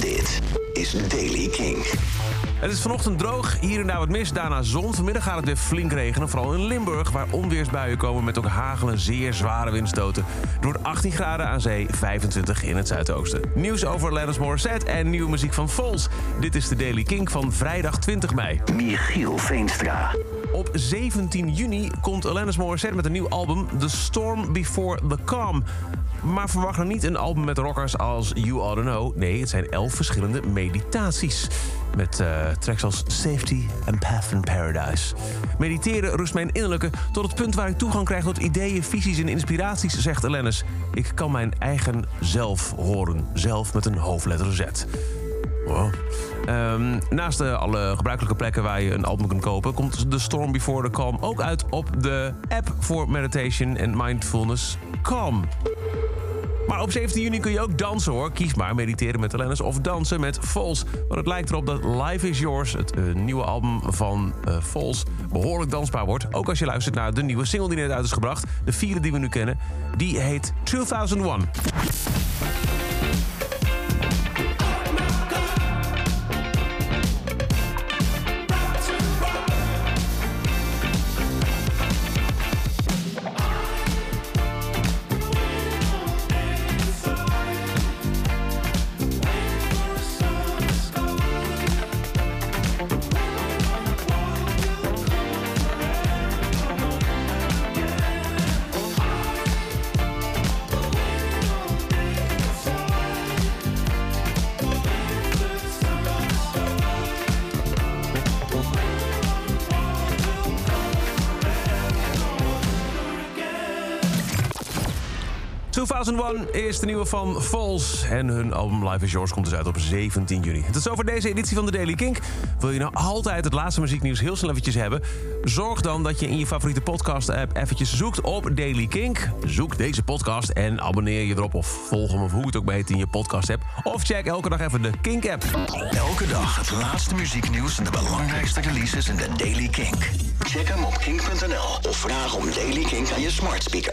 Dit is Daily King. Het is vanochtend droog, hier en daar wat mist, daarna zon. Vanmiddag gaat het weer flink regenen, vooral in Limburg... waar onweersbuien komen met ook hagel en zeer zware windstoten. Door 18 graden aan zee, 25 in het zuidoosten. Nieuws over Lennis Morissette en nieuwe muziek van Vols. Dit is de Daily King van vrijdag 20 mei. Michiel Veenstra. Op 17 juni komt Alanis Morissette met een nieuw album... The Storm Before the Calm. Maar verwacht dan niet een album met rockers als You To Know. Nee, het zijn elf verschillende meditaties. Met uh, tracks als Safety en Path in Paradise. Mediteren rust mijn innerlijke tot het punt waar ik toegang krijg tot ideeën, visies en inspiraties, zegt Alanis. Ik kan mijn eigen zelf horen. Zelf met een hoofdletter Z. Wow. Um, naast de alle gebruikelijke plekken waar je een album kunt kopen... komt The Storm Before the Calm ook uit op de app voor meditation en mindfulness Calm. Maar op 17 juni kun je ook dansen hoor. Kies maar mediteren met Alanis of dansen met Vols. Want het lijkt erop dat Life is Yours, het uh, nieuwe album van uh, behoorlijk dansbaar wordt. Ook als je luistert naar de nieuwe single die net uit is gebracht. De vierde die we nu kennen. Die heet 2001. 2001 is de nieuwe van Falls. En hun album Life is Yours komt dus uit op 17 juni. Tot zover deze editie van de Daily Kink. Wil je nou altijd het laatste muzieknieuws heel snel eventjes hebben? Zorg dan dat je in je favoriete podcast-app eventjes zoekt op Daily Kink. Zoek deze podcast en abonneer je erop of volg hem of hoe het ook heet in je podcast-app. Of check elke dag even de Kink-app. Elke dag het laatste muzieknieuws en de belangrijkste releases in de Daily Kink. Check hem op kink.nl of vraag om Daily Kink aan je smart speaker.